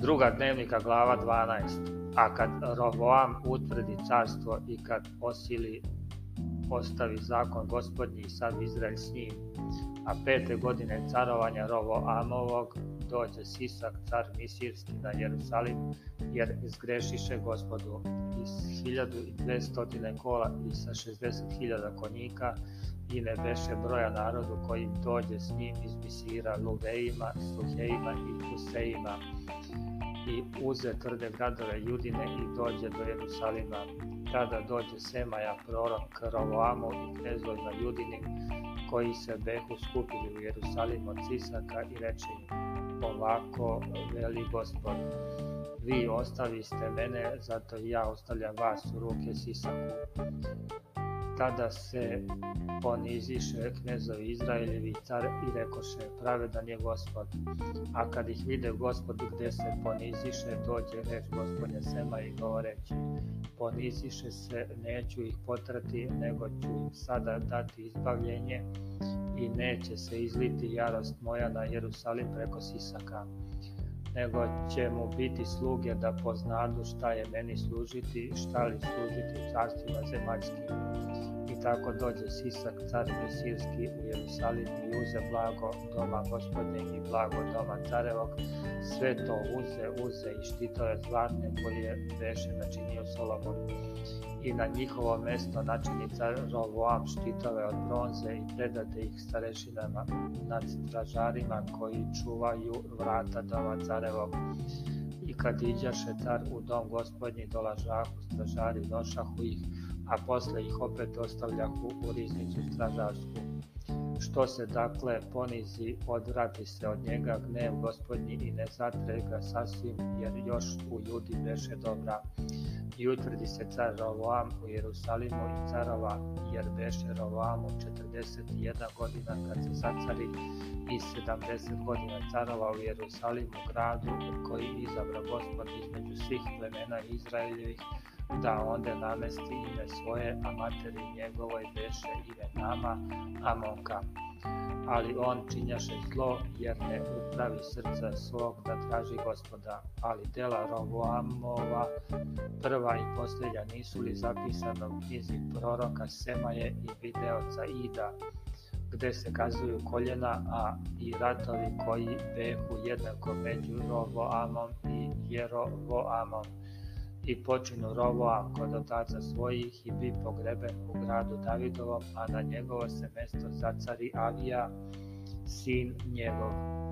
Druga dnevnika glava 12. A kad Roboam utvrdi carstvo i kad osili postavi zakon gospodnji i sav Izrael s njim, a pete godine carovanja Roboamovog dođe Sisak, car Misirski na Jerusalim, jer izgrešiše gospodu iz 1200 kola i sa 60.000 konjika i ne beše broja narodu kojim dođe s njim iz Misira, Luvejima, Suhejima i Kusejima, i uze tvrde gradove Judine i dođe do Jerusalima. Tada dođe Semaja, prorok Rovoamo i knezovima Judinim, koji se behu skupili u Jerusalim od Sisaka i reče im, ovako veli gospod, vi ostaviste mene, zato ja ostavljam vas u ruke Sisaku. Tada se poniziše knezovi Izraeljevi i car i rekoše, pravedan je gospod. A kad ih vide gospod gde se poniziše, dođe reč gospodnja Sema i govoreći, poniziše se, neću ih potrati, nego ću im sada dati izbavljenje i neće se izliti jarost moja na Jerusalim preko Sisaka nego će mu biti sluge da poznadu šta je meni služiti, šta li služiti carstvima zemaljskim. I tako dođe Sisak, car Misirski, u Jerusalim i uze blago doma gospodnjeg i blago doma carevog, sve to uze, uze i štitove zlatne koje veše načinio Solomon i na njihovo mesto načini Rovoam štitove od bronze i predate ih starešinama nad stražarima koji čuvaju vrata doma carevog. I kad iđaše car u dom gospodnji dolažahu stražari došahu ih, a posle ih opet ostavljahu u riznicu stražarsku. Što se dakle ponizi, odvrati se od njega gnev gospodnji i ne zatre ga sasvim, jer još u ljudi beše dobra i utvrdi se car Rovoam u Jerusalimu i carova jer beše Rovoamu 41 godina kad se sacari i 70 godina carova u Jerusalimu gradu koji izabra gospod između svih plemena Izraeljevih da onde namesti ime svoje, a materi njegovoj beše ime nama, Amonka. Ali on činjaše zlo, jer ne upravi srca svog da traži gospoda. Ali dela Roboamova, prva i poslednja nisu li zapisano u knjizi proroka Semaje i videoca Ida, gde se kazuju koljena, a i ratovi koji behu jednako među Roboamom i Jerovoamom i počinu rovova kod otaca svojih i bi pogreben u gradu Davidovom, a na njegovo se mesto zacari Avija, sin njegov.